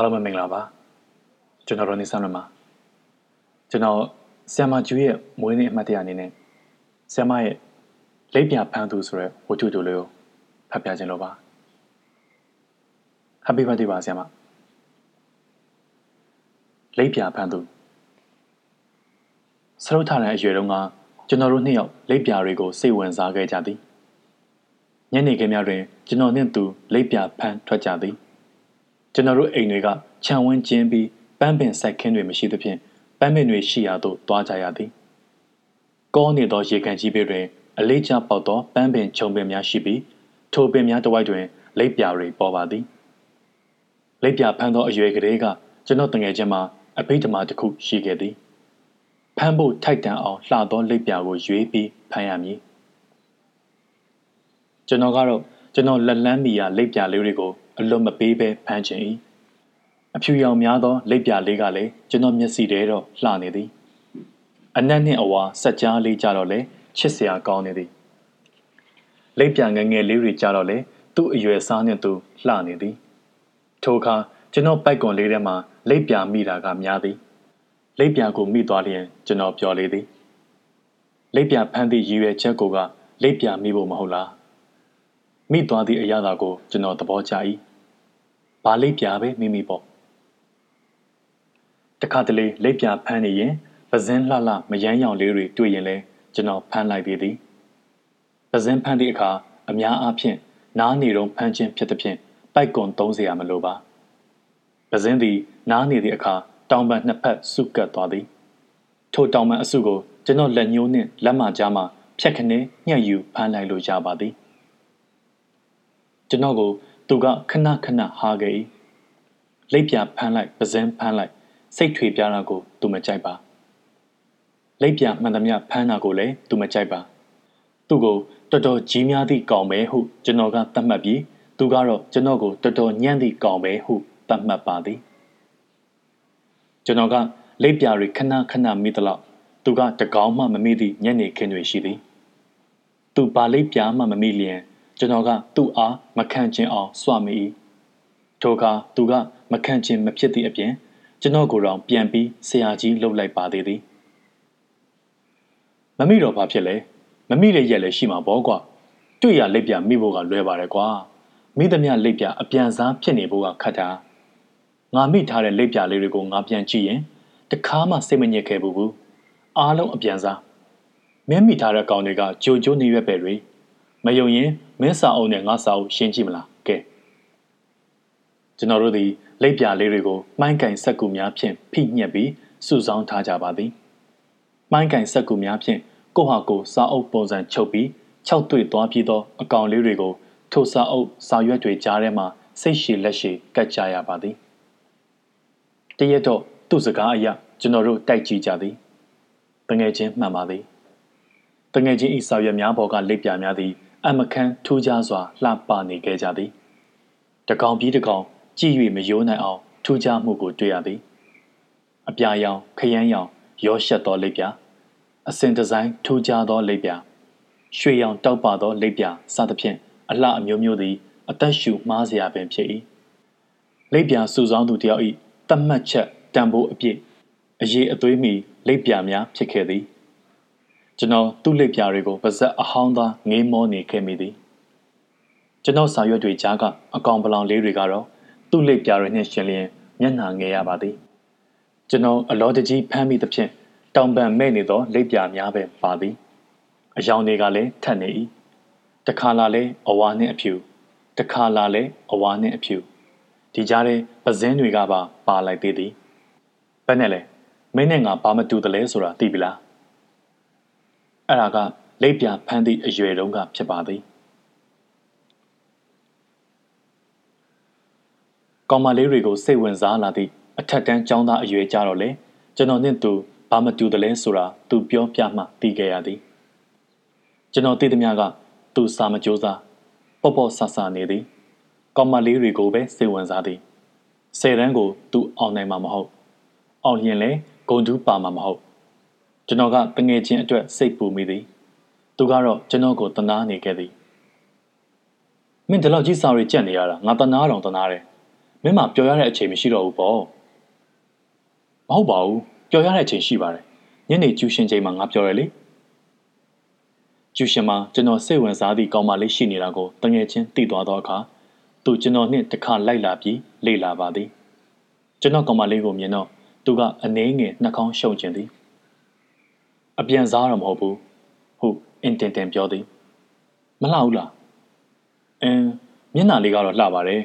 အားလုံးပဲမင်္ဂလာပါကျွန်တော်ရောနေဆန်းရမှာကျွန်တော်ဆ iam မကျူရဲ့မွေးနေ့အမှတ်တရအနေနဲ့ဆ iam မရဲ့လိပ်ပြဖန်းသူဆိုတဲ့ဝတ္ထုတူလေးကိုဖတ်ပြခြင်းလို့ပါ Happy birthday ပါဆ iam မလိပ်ပြဖန်းသူဆရုပ်ထတဲ့အရွယ်တုန်းကကျွန်တော်တို့နှစ်ယောက်လိပ်ပြတွေကိုစိတ်ဝင်စားခဲ့ကြသည်ညနေခင်းများတွင်ကျွန်တော်နှင့်သူလိပ်ပြဖန်းထွက်ကြသည် ကျွန်တော်တို့အိမ်တွေကခြံဝန်းကျင်းပြီးပန်းပင်စိုက်ခင်းတွေမရှိသဖြင့်ပန်းပင်တွေရှိရာသို့သွားကြရသည်ကောနေသောရေကန်ကြီးပေတွင် အလေးကျပေါက်သောပန်းပင်ခြုံပင်များရှိပြီးထိုပင်များတစ်ဝိုက်တွင်လိပ်ပြာတွေပေါ်ပါသည်လိပ်ပြာဖမ်းသောအရွယ်ကလေးကကျွန်တော်တငယ်ချင်းမှာအဘိဓမ္မာတစ်ခုရှိခဲ့သည်ဖမ်းဖို့ထိုက်တန်အောင်လှသောလိပ်ပြာကိုရွေးပြီးဖမ်းရမည်ကျွန်တော်ကတော့ ကျွန်တော်လက်လန်းမီယာလိပ်ပြာလေးတွေကိုအလွန်မပေးဘဲဖမ်းချင်၏အဖြူရောင်များသောလိပ်ပြာလေးကလည်းကျွန်တော်မျက်စိထဲတော့လှနေသည်အနက်နှင့်အဝါစက်ကြားလေးကြတော့လေချစ်စရာကောင်းနေသည်လိပ်ပြာငယ်ငယ်လေးတွေကြတော့လေသူ့အရွယ်စားနှင့်သူလှနေသည်ထိုအခါကျွန်တော်ပိုက်ကွန်လေးထဲမှာလိပ်ပြာမိတာကများသည်လိပ်ပြာကိုမိသွားလျင်ကျွန်တော်ပြောလေသည်လိပ်ပြာဖမ်းသည့်ရည်ရွယ်ချက်ကိုကလိပ်ပြာမိဖို့မဟုတ်လား မိသွားသည့်အရာသာကိုကျွန်တော်သဘောကျ၏။ဘာလိပ်ပြာပဲမိမိပေါ့။တခါတလေလိပ်ပြာဖမ်းနေရင်ပဇင်းလှလှမယမ်းရောင်လေးတွေတွေ့ရင်လဲကျွန်တော်ဖမ်းလိုက်သေးသည်။ပဇင်းဖမ်းသည့်အခါအများအားဖြင့်နားနေတော့ဖမ်းခြင်းဖြစ်သဖြင့်ပိုက်ကွန်သုံးစရာမလိုပါ။ပဇင်းသည်နားနေသည့်အခါတောင်ပံနှစ်ဖက်စုကပ်သွားသည်။ထိုတောင်ပံအစုကိုကျွန်တော်လက်ညှိုးနှင့်လက်မကြားမှဖြက်ခနဲညှက်ယူဖမ်းလိုက်လို့ရပါသည် ကျွန်တော်ကိုသူကခဏခဏဟာခဲ့၏လိပ်ပြဖမ်းလိုက်ပဇင်းဖမ်းလိုက်စိတ်ထွေပြားတာကိုသူမကြိုက်ပါလိပ်ပြမှန်သမျှဖမ်းတာကိုလည်းသူမကြိုက်ပါသူ့ကိုတော်တော်ကြီးများသည့်ကောင်ပဲဟုကျွန်တော်ကသတ်မှတ်ပြီးသူကတော့ကျွန်တော်ကိုတော်တော်ညံ့သည့်ကောင်ပဲဟုသတ်မှတ်ပါသည်ကျွန်တော်ကလိပ်ပြတွေခဏခဏမိသလောက်သူကတကောင်းမှမမိသည့်ညနေခင်းတွေရှိသည်သူပါလိပ်ပြမှမမိလျင် ကျွန်တော်ကသူ့အားမခံချင်အောင်စွမိ၏ထိုအခါသူကမခံချင်မဖြစ်သည့်အပြင်ကျွန်တော်ကိုယ်တော်ပြန်ပြီးဆရာကြီးလှုပ်လိုက်ပါသေးသည်မမိတော့ဘာဖြစ်လဲမမိတဲ့ရက်လည်းရှိမှာပေါ့ကွာတွေ့ရလက်ပြမိဖို့ကလွယ်ပါတယ်ကွာမိသမျှလက်ပြအပြန်စားဖြစ်နေဖို့ကခက်တာငါမိထားတဲ့လက်ပြလေးတွေကိုငါပြန်ကြည့်ရင်တခါမှစိတ်မညစ်ခဲ့ဘူးဘူးအားလုံးအပြန်စားမင်းမိထားတဲ့ကောင်တွေကကြိုကြိုနေရွက်ပဲတွေ မယုံရင်မင်းစာအုပ်နဲ့ငါစာအုပ်ရှင်းကြည့်မလားကဲကျွန်တော်တို့ဒီလက်ပြလေးတွေကိုမှိုင်းကင်စက်ကူများဖြင့်ဖိညက်ပြီးစုဆောင်းထားကြပါသည်မှိုင်းကင်စက်ကူများဖြင့်ကိုဟာကိုစာအုပ်ပုံစံချုပ်ပြီး၆တွေ့သွားပြီးသောအကောင်လေးတွေကိုထိုစာအုပ်စာရွက်တွေကြားထဲမှာစိတ်ရှည်လက်ရှည်ကတ်ကြရပါသည်တရက်တော့သူ့စကားအရကျွန်တော်တို့တိုက်ကြည့်ကြသည်တငယ်ချင်းမှန်ပါသည်တငယ်ချင်းဤစာရွက်များပေါ်ကလက်ပြများသည် အမခန်းထူးခြားစွာလှပနေခဲ့ကြသည်တကောင်ပြီးတကောင်ကြည့်၍မယိုးနိုင်အောင်ထူးခြားမှုကိုတွေ့ရသည်အပြာရောင်ခရမ်းရောင်ရောရှက်သောလက်ပြအစင်ဒီဇိုင်းထူးခြားသောလက်ပြရွှေရောင်တောက်ပသောလက်ပြစသဖြင့်အလှအမျိုးမျိုးသည် အသက်ရှူမှားစရာပင်ဖြစ်၏လက်ပြစုဆောင်းသူတယောက်၏တတ်မှတ်ချက်တန်ဖိုးအပြည့်အရေးအသွေးမီလက်ပြများဖြစ်ခဲ့သည် ကျွန်တော်သူ့လက်ပြတွေကိုပါဇက်အဟောင်းသားငေးမောနေခဲ့မိသည်ကျွန်တော်စာရွက်တွေကြားကအကောင်ပလောင်လေးတွေကတော့သူ့လက်ပြတွေနဲ့ရှင်လျင်မျက်နှာငယ်ရပါသည်ကျွန်တော်အလောတကြီးဖမ်းမိသဖြင့်တောင်ပံမဲ့နေသောလက်ပြများပဲပါသည်အယောင်တွေကလည်းထက်နေ၏တခါလာလဲအဝါနှင့်အဖြူတခါလာလဲအဝါနှင့်အဖြူဒီကြားထဲပဇင်းတွေကပါပါလိုက်သေးသည်ဘယ်နဲ့လဲမင်းနဲ့ငါဘာမတူတလဲဆိုတာသိပြီလား အဲ့ဒါကလက်ပြဖမ်းသည့်အရွယ်တုန်းကဖြစ်ပါသည်ကောင်မလေးတွေကိုစိတ်ဝင်စားလာသည့်အထက်တန်းចောင်းသားအရွယ်ကြတော့လေကျွန်တော်နဲ့သူဘာမတူတယ်လဲဆိုတာသူပြောပြမှသိခဲ့ရသည်ကျွန်တော်သိသမျှကသူစာမကြိုးစားပေါ့ပေါ့ဆဆနေသည်ကောင်မလေးတွေကိုပဲစိတ်ဝင်စားသည်ဆယ်တန်းကိုသူအောင်နိုင်မှာမဟုတ်အောင်ရင်လဲဂုံတူးပါမှာမဟုတ် ကျွန်တော်ကတငယ်ချင်းအတွက်စိတ်ပူမိသည်သူကတော့ကျွန်တော်ကိုတနာနေခဲ့သည်မင်းဒီလောက်ကြီးစာရီကြက်နေရတာငါတနာတော်တနာတယ်မင်းမပျော်ရတဲ့အချိန်မရှိတော့ဘူးပေါ့မဟုတ်ပါဘူးပျော်ရတဲ့အချိန်ရှိပါတယ်ညနေကျူရှင်ချိန်မှာငါပြောရလေကျူရှင်မှာကျွန်တော်စိတ်ဝင်စားသည့်ကောင်းမလေးရှိနေတာကိုတငယ်ချင်းသိသွားသောအခါသူကျွန်တော်နှင့်တခါလိုက်လာပြီးလေ့လာပါသည်ကျွန်တော်ကောင်မလေးကိုမြင်တော့သူကအနှဲငယ်နှာခေါင်းရှုံကျင်သည် အပြန်စားတော့မဟုတ်ဘူးဟုတ်အင်တင်တင်ပြောသည်မလှဘူးလားအင်းမျက်နှာလေးကတော့လှပါတယ်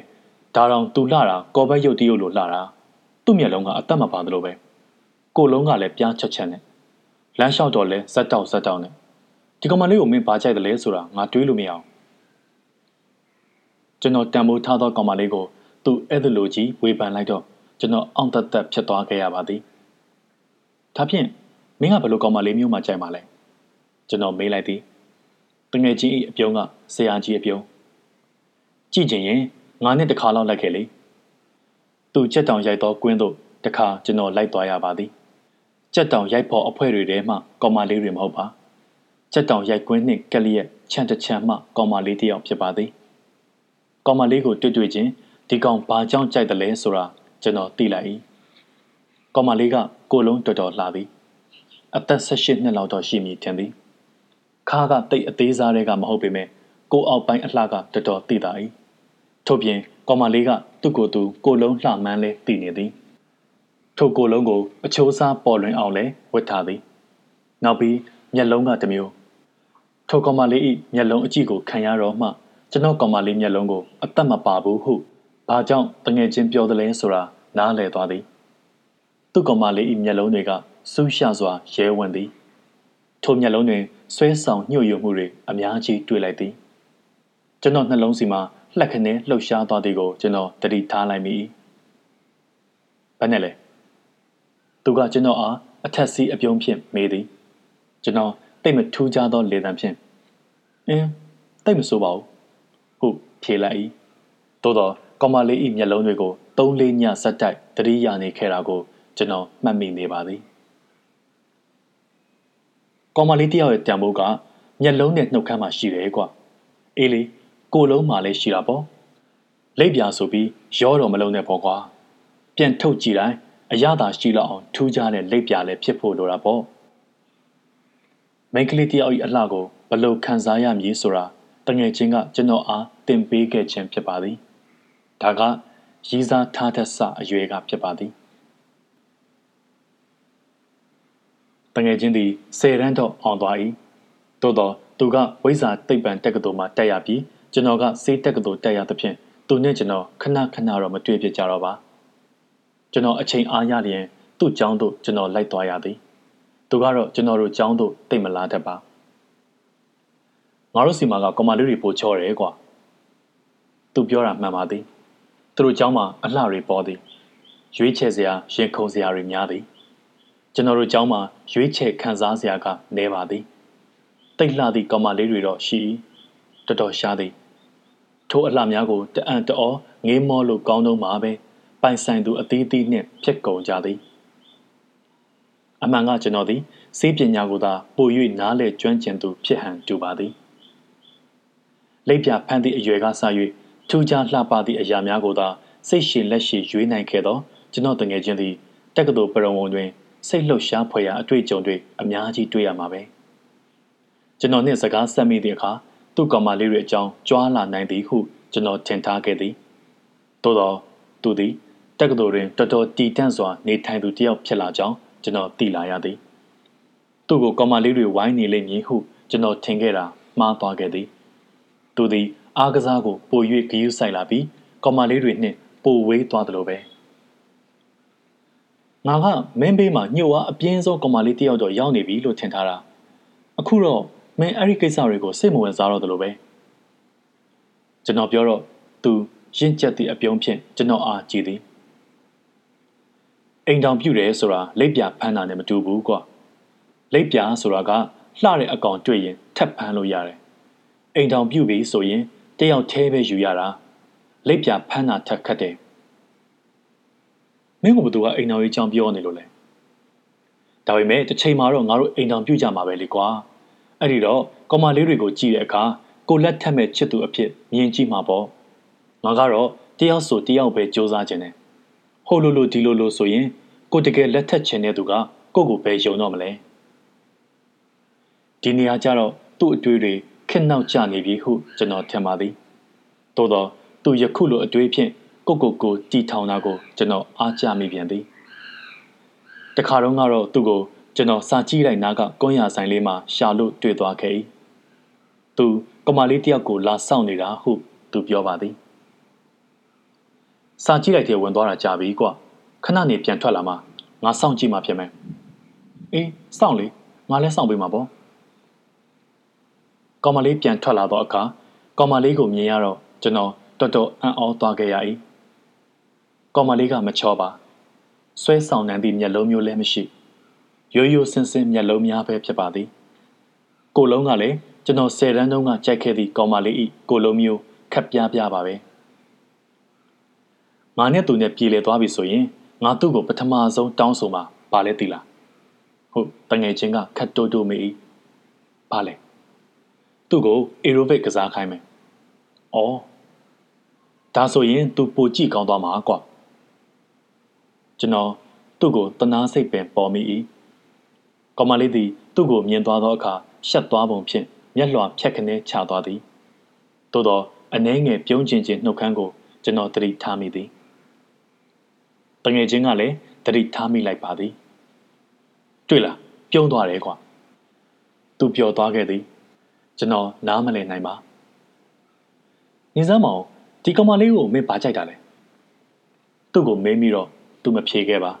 ဒါတောင်သူလှတာကော်ဘက်ရုပ်တရုပ်လိုလှတာသူ့မျက်လုံးကအသက်မပါသလိုပဲကိုလုံးကလည်းပြားချက်ချက်နဲ့လမ်းလျှောက်တော့လဲဇက်တောက်ဇက်တောက်နဲ့ဒီကောင်မလေးကိုမင်းဘာကြိုက်တယ်လဲဆိုတာငါတွေးလို့မရအောင်ကျွန်တော်တံမိုးထားသောကောင်မလေးကိုသူ့အဲ့ဒလိုကြီးဝေဖန်လိုက်တော့ကျွန်တော်အောင်သက်သက်ဖြစ်သွားခဲ့ရပါသည်ဒါဖြင့် မင်းကဘယ်လိုကောင်မလေးမျိုးမှကြိုက်မှာလဲကျွန်တော်မေးလိုက်သည်တငယ်ချင်း၏အပြုံးကဆရာကြီးအပြုံးကြည့်ချင်ရင်ငါနဲ့တခါလောက်လိုက်ခဲ့လေသူချက်တောင်ရိုက်သောကွင်းသို့တခါကျွန်တော်လိုက်သွားရပါသည်ချက်တောင်ရိုက်ဖို့အဖွဲ့တွေထဲမှကောင်မလေးတွေမဟုတ်ပါချက်တောင်ရိုက်ကွင်းနှင့်ကလျက်ချန်တချန်မှကောင်မလေးတစ်ယောက်ဖြစ်ပါသည်ကောင်မလေးကိုတွေ့တွေ့ချင်းဒီကောင်ဘာကြောင့်ကြိုက်တယ်လဲဆိုတာကျွန်တော်သိလိုက်၏ကောင်မလေးကကိုလုံးတော်တော်လှသည် အသက်18နှစ်လောက်တော့ရှိမည်ထင်သည်ခါကတိတ်အသေးစားတွေကမဟုတ်ပေမဲ့ကိုအောက်ပိုင်းအလှကတော်တော်သိတာ၏ထို့ပြင်ကောင်မလေးကသူ့ကိုယ်သူကိုလုံးလှမှန်းလဲသိနေသည်ထိုကိုလုံးကိုအချိုးစားပေါ်လွင်အောင်လဲဝတ်ထားသည်နောက်ပြီးမျက်လုံးကတစ်မျိုးထိုကောင်မလေး၏မျက်လုံးအကြည့်ကိုခံရတော့မှကျွန်တော်ကောင်မလေးမျက်လုံးကိုအသက်မပါဘူးဟုဘာကြောင့်တငယ်ချင်းပြောသလဲဆိုတာနားလည်သွားသည်သူ့ကောင်မလေး၏မျက်လုံးတွေက စူးရှစွာရဲဝင်သည်ထိုမျက်လုံးတွင်ဆွဲဆောင်ညှို့ယွမှုတွေအများကြီးတွေ့လိုက်သည်ကျွန်တော်နှလုံးစီမှာလှက်ခနဲလှုပ်ရှားသွားသည်ကိုကျွန်တော်တတိထားလိုက်မိ။ဘာနဲ့လဲ။သူကကျွန်တော်အားအထက်စီးအပြုံးဖြင့်မေးသည်။ကျွန်တော်တိတ်မထူးခြားသောလေသံဖြင့်အင်းတိတ်မဆိုးပါဘူး။ဟုတ်ဖြေလိုက်၏။သို့တော့ကောင်မလေး၏မျက်လုံးတွေကိုသုံးလေးညဆက်တိုက်တတိယနေခဲ့တာကိုကျွန်တော်မှတ်မိနေပါသည်။ ကောင်မလေးတယောက်ရဲ့တံမိုးကမျက်လုံးနဲ့နှုတ်ခမ်းမှရှိတယ်ကွာ။အေးလေကိုလုံးမှလည်းရှိတာပေါ့လိပ်ပြာဆိုပြီးရောတော်မလုံးနဲ့ပေါ့ကွာပြန်ထုတ်ကြည့်တိုင်းအရသာရှိလောက်အောင်ထူးခြားတဲ့လိပ်ပြာလည်းဖြစ်ဖို့လိုတာပေါ့မိန်းကလေးတယောက်၏အလှကိုဘလို့ခံစားရမည်ဆိုတာတငယ်ချင်းကကျွန်တော်အားသင်ပေးခဲ့ခြင်းဖြစ်ပါသည်ဒါကရည်စားထားတဲ့စအရွယ်ကဖြစ်ပါသည် တငယ်ချင်းသည်ဆယ်ရန်တော့အောင်သွား၏သို့တော့သူကဝိဇာတိတ်ပံတက္ကသိုလ်မှတက်ရပြီးကျွန်တော်ကစေးတက်ကတူတက်ရသဖြင့်သူနဲ့ကျွန်တော်ခဏခဏတော့မတွေ့ဖြစ်ကြတော့ပါကျွန်တော်အချိန်အားရလျင်သူ့ကျောင်းသို့ကျွန်တော်လိုက်သွားရသည်သူကတော့ကျွန်တော်တို့ကျောင်းသို့တိတ်မလာတတ်ပါငါတို့စီမာကကွန်မာလေးတွေပို့ချောတယ်ကွာသူပြောတာမှန်ပါသည်သူတို့ကျောင်းမှာအလှတွေပေါ်သည်ရွေးချယ်စရာရင်ခုန်စရာတွေများသည် ကျွန်တော်တို့ကျောင်းမှာရွေးချယ်ခံစားစရာကနည်းပါသည်တိတ်လှသည့်ကောင်မလေးတွေတော့ရှိ၏တော်တော်ရှားသည်ထိုအလှများကိုတအံ့တော်ငေးမောလို့ကောင်းတော့မှာပဲပိုင်ဆိုင်သူအသေးသေးနှင့်ဖြစ်ကုန်ကြသည်အမှန်ကကျွန်တော်သည်စေးပညာကိုသာပို၍နားလဲကျွမ်းကျင်သူဖြစ်ဟန်တူပါသည်လိပ်ပြဖန်သည့်အရွယ်ကစ၍ထူးခြားလှပသည့်အရာများကိုသာစိတ်ရှည်လက်ရှည်ရွေးနိုင်ခဲ့သောကျွန်တော်တငယ်ချင်းသည်တက္ကသိုလ်ပရဝုံတွင် စိတ်လှုပ်ရှားဖွယ်ရာအတွေ့အကြုံတွေအများကြီးတွေ့ရမှာပဲကျွန်တော်နှင့်စကားဆက်မိသည့်အခါသူ့ကောင်မလေးတွေအကြောင်းကြွားလာနိုင်သည်ဟုကျွန်တော်ထင်ထားခဲ့သည်သို့သောသူသည်တက္ကသိုလ်တွင်တော်တော်တည်တံ့စွာနေထိုင်သူတစ်ယောက်ဖြစ်လာကြောင်းကျွန်တော်သိလာရသည်သူ့ကိုကောင်မလေးတွေဝိုင်းနေလိမ့်မည်ဟုကျွန်တော်ထင်ခဲ့တာမှားသွားခဲ့သည်သူသည်အားကစားကိုပို၍ဂရုစိုက်လာပြီးကောင်မလေးတွေနှင့်ပိုဝေးသွားသလိုပဲ ငါကမင်းဘေးမှာညှို့အားအပြင်းဆုံးကောင်မလေးတယောက်တော့ရောက်နေပြီလို့ထင်ထားတာအခုတော့မင်းအဲ့ဒီကိစ္စတွေကိုစိတ်မဝင်စားတော့သလိုပဲကျွန်တော်ပြောတော့သူရင့်ကျက်သည့်အပြုံးဖြင့်ကျွန်တော်အားကြည့်သည်အိမ်တောင်ပြုတ်တယ်ဆိုတာလက်ပြဖမ်းတာနဲ့မတူဘူးကွာလက်ပြဆိုတာကလှတဲ့အကောင်တွေ့ရင်ထပ်ဖမ်းလို့ရတယ်အိမ်တောင်ပြုတ်ပြီဆိုရင်တယောက်သေးပဲယူရတာလက်ပြဖမ်းတာထက်ခတ်တယ် မင်းကဘသူကအိမ်တော်ကြီးကြောင်ပြောနေလို့လဲဒါပေမဲ့တစ်ချိန်မှာတော့ငါတို့အိမ်တောင်ပြုတ်ကြမှာပဲလေကွာအဲ့ဒီတော့ကောင်မလေးတွေကိုကြည့်တဲ့အခါကိုလက်ထက်မဲ့ချစ်သူအဖြစ်မြင်ကြည့်မှာပေါ့ငါကတော့တယောက်ဆိုတယောက်ပဲစူးစမ်းခြင်းတယ်ဟိုလိုလိုဒီလိုလိုဆိုရင်ကိုတကယ်လက်ထက်ချင်တဲ့သူကကိုကိုပဲယုံတော့မလဲဒီနေရာကျတော့သူ့အတွေ့တွေခက်နောက်ကျနေပြီဟုကျွန်တော်ထင်ပါသည်သို့တော့သူယခုလိုအတွေ့ဖြင့် ကိုကိုကိုတီထောင်တာကိုကျွန်တော်အားကျမိပြန်သည်တခါတော့ကတော့သူ့ကိုကျွန်တော်စာကြည့်လိုက်နားကကွန်းရဆိုင်လေးမှာရှာလို့တွေ့သွားခဲ့၏သူကမာလေးတယောက်ကိုလာဆောင်နေတာဟုသူပြောပါသည်စာကြည့်လိုက်တဲ့ဝင်သွားတာကြာပြီကွခဏနေပြန်ထွက်လာမှငါစောင့်ကြည့်မှဖြစ်မယ်အေးစောင့်လေငါလည်းစောင့်ပေးမှာပေါ့ကောင်မလေးပြန်ထွက်လာတော့အခါကောင်မလေးကိုမြင်ရတော့ကျွန်တော်တော်တော်အံ့ဩသွားခဲ့ရ၏ ကောင်မလေးကမချောပါဆွဲဆောင်နိုင်သည့်မျက်လုံးမျိုးလည်းမရှိရိုးရိုးစင်စင်မျက်လုံးများပဲဖြစ်ပါသည်ကိုလုံးကလည်းကျွန်တော်ဆယ်တန်းတုန်းကကြိုက်ခဲ့သည့်ကောင်မလေးဤကိုလုံးမျိုးခက်ပြားပြားပါပဲငါနဲ့သူနဲ့ပြေလည်သွားပြီဆိုရင်ငါသူ့ကိုပထမဆုံးတောင်းဆိုမှာဘာလဲသိလားဟုတ်တငယ်ချင်းကခတ်တိုးတိုးမေးဘာလဲသူ့ကိုအေရိုဘစ်ကစားခိုင်းမယ်။အော်ဒါဆိုရင် तू ပိုကြည့်ကောင်းသွားမှာကွာ။ ကျွန်တော်သူ့ကိုတနာစိတ်ပင်ပေါ်မိ၏။ကောင်မလေးသည်သူ့ကိုမြင်သွားသောအခါရှက်သွားပုံဖြင့်မျက်လွှာဖြတ်ခနဲချသွားသည်။သို့သောအနှဲငယ်ပြုံးကျင်ခြင်းနှုတ်ခမ်းကိုကျွန်တော်တတိထားမိသည်။တငယ်ချင်းကလည်းတတိထားမိလိုက်ပါသည်။တွေ့လားပြုံးသွားတယ်ကွာ။သူပျော်သွားခဲ့သည်။ကျွန်တော်နားမလည်နိုင်ပါနေစမ်းမောင်ဒီကောင်မလေးကိုမင်းဘာကြိုက်တာလဲသူ့ကိုမေးပြီးတော့ သူမဖြေခဲ့ပါ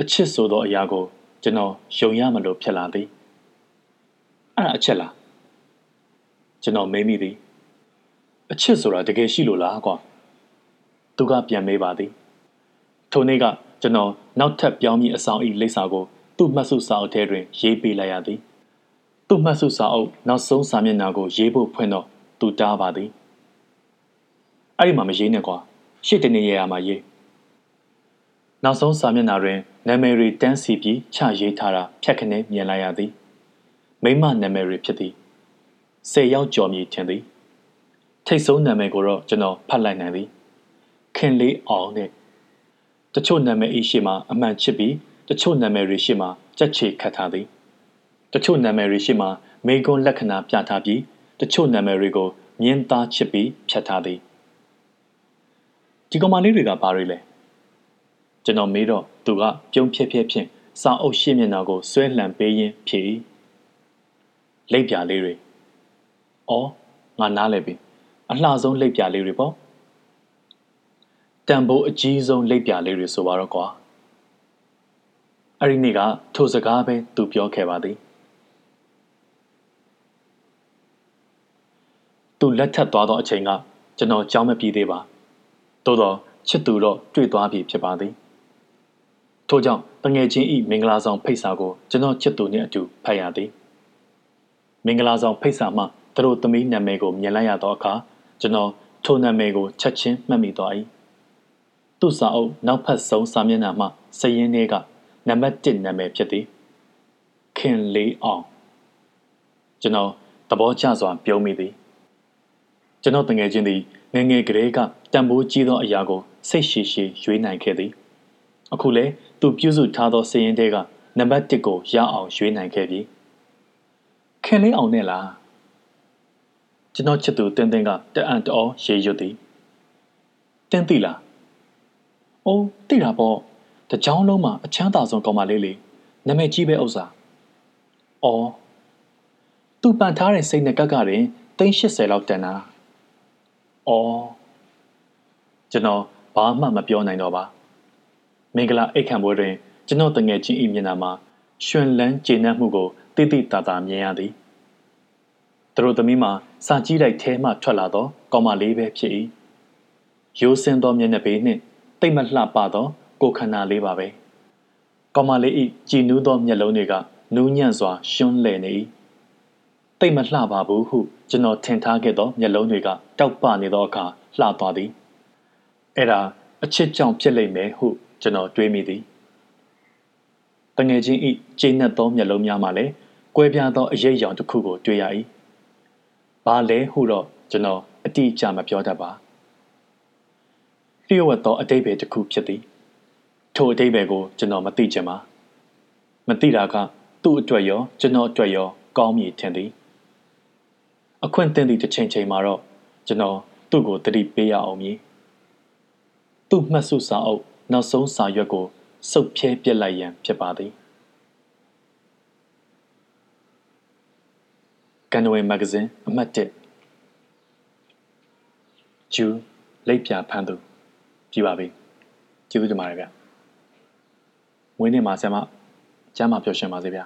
အချစ်ဆိုသောအရာကို ကျွန်တော်ယုံရမလို့ဖြစ်လာသည်အဲ့ဒါအချက်လားကျွန်တော်မေးမိသည်အချစ်ဆိုတာတကယ်ရှိလို့လားကွာသူကပြန်မေးပါသည်ထိုနေ့ကကျွန်တော်နောက်ထပ်ပြောင်းပြီးအဆောင်ဤလိပ်စာကိုသူ့မှတ်စုစာအုပ်ထဲတွင် ရေးပေးလိုက်ရသည်သူ့မှတ်စုစာအုပ်နောက်ဆုံးစာမျက်နှာကို ရေးဖို့ဖွင့်တော့သူတားပါသည်အဲ့ဒီမှာမရေးနဲ့ကွာရှစ်တနေရရမှာရေး နောက်ဆုံးစာမျက်နှာတွင်နာမည်တွေတန်းစီပြီးချရေးထားတာဖြတ်ခနဲမြင်လိုက်ရသည်မိမနာမည်တွေဖြစ်သည်ဆယ်ယောက်ကျော်မြည်ထင်သည်ထိတ်ဆုံးနာမည်ကိုတော့ကျွန်တော်ဖတ်လိုက်နိုင်သည်ခင်လေးအောင်နဲ့တချို့နာမည်အရှိမှအမှန်ချစ်ပြီးတချို့နာမည်တွေရှိမှကြက်ချေခတ်ထားသည်တချို့နာမည်တွေရှိမှမေကွန်းလက္ခဏာပြထားပြီးတချို့နာမည်တွေကိုမြင်းသားချစ်ပြီးဖြတ်ထားသည်ဒီကောင်မလေးတွေကဘာတွေလဲ ကျွန်တော်မေးတော့သူကပြုံးဖြက်ဖြက်ဖြင့်စာအုပ်ရှင်းမျက်နှာကိုဆွဲလှန်ပေးရင်းဖြေလိပ်ပြလေးတွေအော်ငါနားလဲပြီအလှဆုံးလိပ်ပြလေးတွေပေါ့တန်ဖိုးအကြီးဆုံးလိပ်ပြလေးတွေဆိုပါတော့ကွာအဲ့ဒီနေ့ကထိုစကားပဲသူပြောခဲ့ပါသည်သူလက်ထပ်သွားသောအချိန်ကကျွန်တော်ကြောင်းမပြေးသေးပါသို့တော့ချစ်သူတော့တွေ့သွားပြီဖြစ်ပါသည် ထို့ကြောင့်တငယ်ချင်းဤမင်္ဂလာဆောင်ဖိတ်စာကိုကျွန်တော်ချစ်သူနှင့်အတူဖတ်ရသည်မင်္ဂလာဆောင်ဖိတ်စာမှသူတို့သမီးနာမည်ကိုမြင်လိုက်ရသောအခါကျွန်တော်ထိုနာမည်ကိုချက်ချင်းမှတ်မိသွား၏သူ့စာအုပ်နောက်ဖက်ဆုံးစာမျက်နှာမှစည်ရင်းလေးကနံပါတ်1နာမည်ဖြစ်သည်ခင်လေးအောင်ကျွန်တော်သဘောကျစွာပြောမိသည်ကျွန်တော်တငယ်ချင်းသည်ငငယ်ကလေးကတံပိုးကြီးသောအရာကိုစိတ်ရှိရှိရွေးနိုင်ခဲ့သည်အခုလဲ သူပြုစုထားသောစည်ရင်တဲကနံပါတ်1ကိုရအောင်ရွေးနိုင်ခဲ့ပြီခင်လေးအောင်နဲ့လားကျွန်တော်ချစ်သူတင်းတင်းကတအံ့တော်ရေရွတ်သည်တင်းသိလားအိုးသိတာပေါ့တကြောင်လုံးမှာအချမ်းသာဆုံးကောင်မလေးလေနာမည်ကြီးပဲဥစ္စာအော်သူပန်ထားတဲ့စိတ်နဲ့ကက်ကရင်380လောက်တန်တာ။အော်ကျွန်တော်ဘာမှမပြောနိုင်တော့ပါ။ မင်္ဂလာအိတ်ခံပွဲတွင်ကျွန်တော်တငယ်ချင်းဤမျက်နှာမှာရှင်လန်းကျေနပ်မှုကိုတိတိတသာမြင်ရသည်။သူတို့သမီးမှာစာကြည့်လိုက်ထဲမှထွက်လာသောကောင်မလေးပဲဖြစ်၏။ရိုးစင်းသောမျက်နှာပေနှင့်တိတ်မလှပသောကိုခန္ဓာလေးပါပဲ။ကောင်မလေးဤကြည်နူးသောမျက်လုံးတွေကနူးညံ့စွာရှွန်းလှဲ့နေ၏တိတ်မလှပါဘူးဟုကျွန်တော်ထင်ထားခဲ့သောမျက်လုံးတွေကတောက်ပနေသောအခါလှသွားသည်အဲ့ဒါအချစ်ကြောင့်ဖြစ်လိမ့်မယ်ဟု ကျွန်တော်တွေးမိသည်တငယ်ချင်းဤကျိနှက်သောမျက်လုံးများမှလည်းကွဲပြားသောအရေးရောင်တစ်ခုကိုတွေ့ရ၏ဘာလဲဟုတော့ကျွန်တော်အတိအကျမပြောတတ်ပါလျှို့ဝှက်သောအတိတ်ပဲတစ်ခုဖြစ်သည်ထိုအတိတ်ပဲကိုကျွန်တော်မသိချင်ပါမသိတာကသူ့အတွက်ရောကျွန်တော်အတွက်ရောကောင်းမည်ထင်သည်အခွင့်တင်သည့်တစ်ချိန်ချိန်မှာတော့ကျွန်တော်သူ့ကိုတတိပေးရအောင်မည်သူ့မှတ်စုစာအုပ် နောက်ဆုံးစာရွက်ကိုစုပ်ဖြဲပြစ်လိုက်ရန်ဖြစ်ပါသည်ကန်နဝေမဂ္ဂဇင်းအမှတ်1ဂျူလိပ်ပြဖန်းသူကြည့်ပါပြီကျေးဇူးတင်ပါတယ်ဗျမွေးနေ့မှာဆရာမကျမ်းမာပျော်ရွှင်ပါစေဗျာ